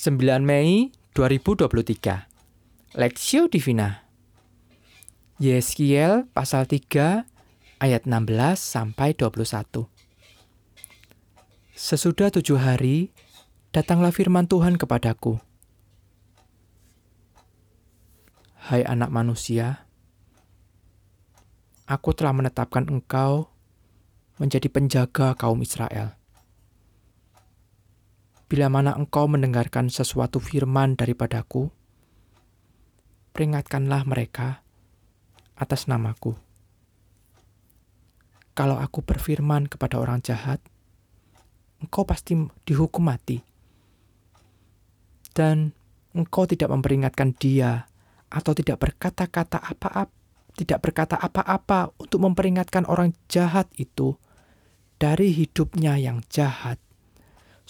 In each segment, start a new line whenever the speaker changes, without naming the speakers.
9 Mei 2023 Lexio Divina. Yeskiel pasal 3 ayat 16 sampai 21 Sesudah tujuh hari, datanglah firman Tuhan kepadaku. Hai anak manusia, aku telah menetapkan engkau menjadi penjaga kaum Israel Bila mana engkau mendengarkan sesuatu firman daripadaku, peringatkanlah mereka atas namaku. Kalau aku berfirman kepada orang jahat, engkau pasti dihukum mati. Dan engkau tidak memperingatkan dia atau tidak berkata-kata apa-apa, tidak berkata apa-apa untuk memperingatkan orang jahat itu dari hidupnya yang jahat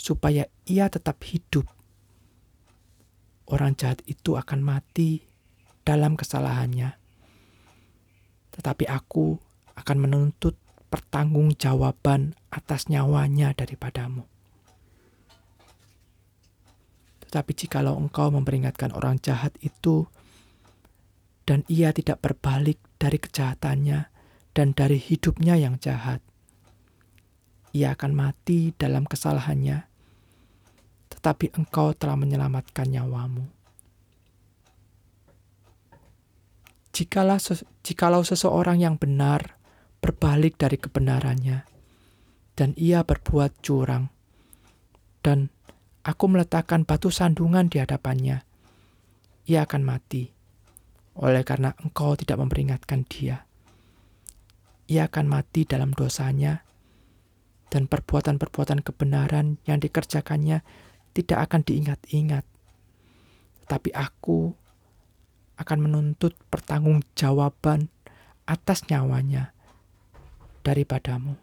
supaya ia tetap hidup. Orang jahat itu akan mati dalam kesalahannya, tetapi aku akan menuntut pertanggungjawaban atas nyawanya daripadamu. Tetapi jikalau engkau memperingatkan orang jahat itu, dan ia tidak berbalik dari kejahatannya dan dari hidupnya yang jahat, ia akan mati dalam kesalahannya tetapi engkau telah menyelamatkan nyawamu. Jikalau, jikalau seseorang yang benar berbalik dari kebenarannya, dan ia berbuat curang, dan aku meletakkan batu sandungan di hadapannya, ia akan mati, oleh karena engkau tidak memperingatkan dia. Ia akan mati dalam dosanya, dan perbuatan-perbuatan kebenaran yang dikerjakannya tidak akan diingat-ingat. Tapi aku akan menuntut pertanggungjawaban atas nyawanya daripadamu.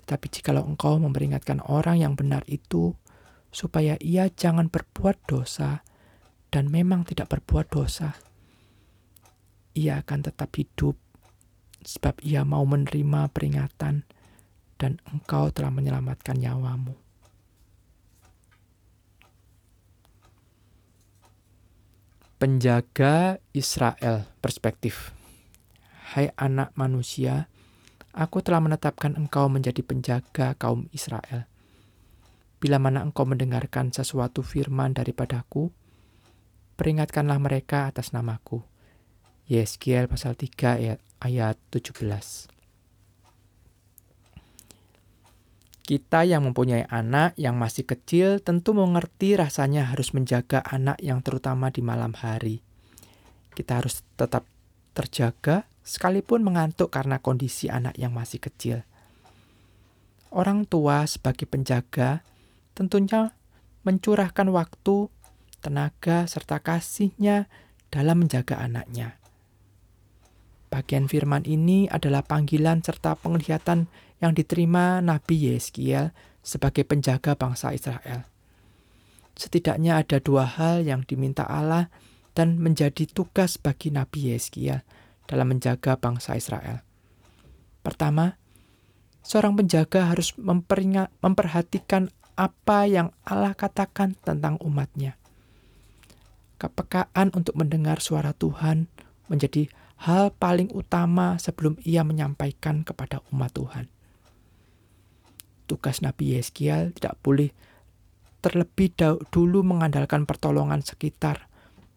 Tetapi jikalau engkau memperingatkan orang yang benar itu, supaya ia jangan berbuat dosa, dan memang tidak berbuat dosa, ia akan tetap hidup, sebab ia mau menerima peringatan dan engkau telah menyelamatkan nyawamu. Penjaga Israel perspektif. Hai anak manusia, aku telah menetapkan engkau menjadi penjaga kaum Israel. Bila mana engkau mendengarkan sesuatu firman daripadaku, peringatkanlah mereka atas namaku. Yeskiel pasal 3 ayat, ayat 17. Kita yang mempunyai anak yang masih kecil tentu mengerti rasanya harus menjaga anak yang terutama di malam hari. Kita harus tetap terjaga sekalipun mengantuk karena kondisi anak yang masih kecil. Orang tua sebagai penjaga tentunya mencurahkan waktu, tenaga, serta kasihnya dalam menjaga anaknya. Bagian firman ini adalah panggilan serta penglihatan yang diterima Nabi Yeskiel sebagai penjaga bangsa Israel. Setidaknya ada dua hal yang diminta Allah dan menjadi tugas bagi Nabi Yeskiel dalam menjaga bangsa Israel. Pertama, seorang penjaga harus memperhatikan apa yang Allah katakan tentang umatnya. Kepekaan untuk mendengar suara Tuhan menjadi hal paling utama sebelum ia menyampaikan kepada umat Tuhan. Tugas Nabi Yeskiel tidak boleh terlebih dulu mengandalkan pertolongan sekitar,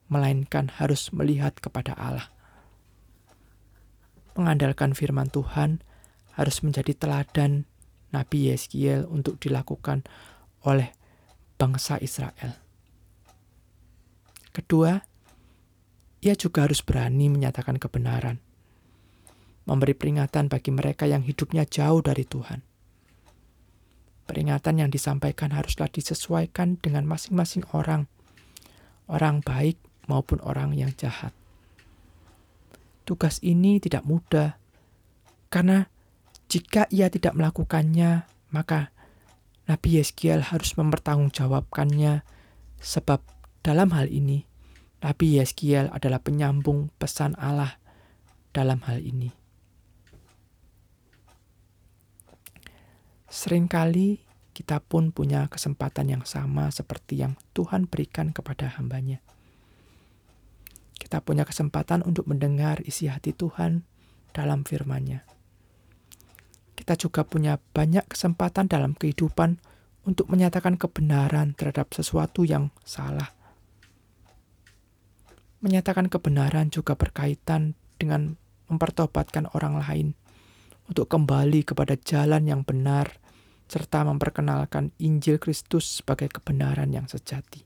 melainkan harus melihat kepada Allah. Mengandalkan firman Tuhan harus menjadi teladan Nabi Yeskiel untuk dilakukan oleh bangsa Israel. Kedua, ia juga harus berani menyatakan kebenaran, memberi peringatan bagi mereka yang hidupnya jauh dari Tuhan. Peringatan yang disampaikan haruslah disesuaikan dengan masing-masing orang, orang baik maupun orang yang jahat. Tugas ini tidak mudah, karena jika ia tidak melakukannya, maka Nabi Yeskiel harus mempertanggungjawabkannya, sebab dalam hal ini Nabi Yeskiel adalah penyambung pesan Allah dalam hal ini. Seringkali kita pun punya kesempatan yang sama seperti yang Tuhan berikan kepada hambanya. Kita punya kesempatan untuk mendengar isi hati Tuhan dalam firman-Nya. Kita juga punya banyak kesempatan dalam kehidupan untuk menyatakan kebenaran terhadap sesuatu yang salah. Menyatakan kebenaran juga berkaitan dengan mempertobatkan orang lain untuk kembali kepada jalan yang benar serta memperkenalkan Injil Kristus sebagai kebenaran yang sejati.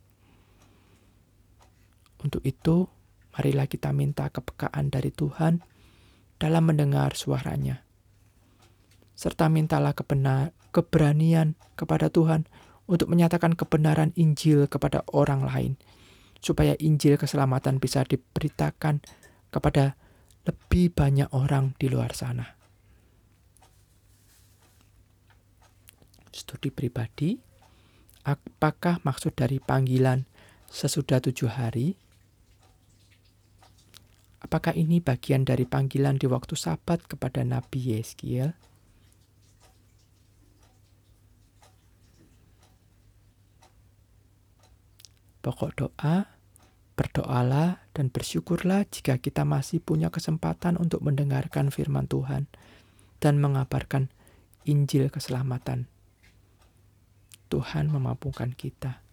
Untuk itu, marilah kita minta kepekaan dari Tuhan dalam mendengar suaranya. Serta mintalah kebenar, keberanian kepada Tuhan untuk menyatakan kebenaran Injil kepada orang lain, supaya Injil keselamatan bisa diberitakan kepada lebih banyak orang di luar sana. studi pribadi, apakah maksud dari panggilan sesudah tujuh hari? Apakah ini bagian dari panggilan di waktu sabat kepada Nabi Yeskiel? Pokok doa, berdoalah dan bersyukurlah jika kita masih punya kesempatan untuk mendengarkan firman Tuhan dan mengabarkan Injil keselamatan Tuhan memampukan kita.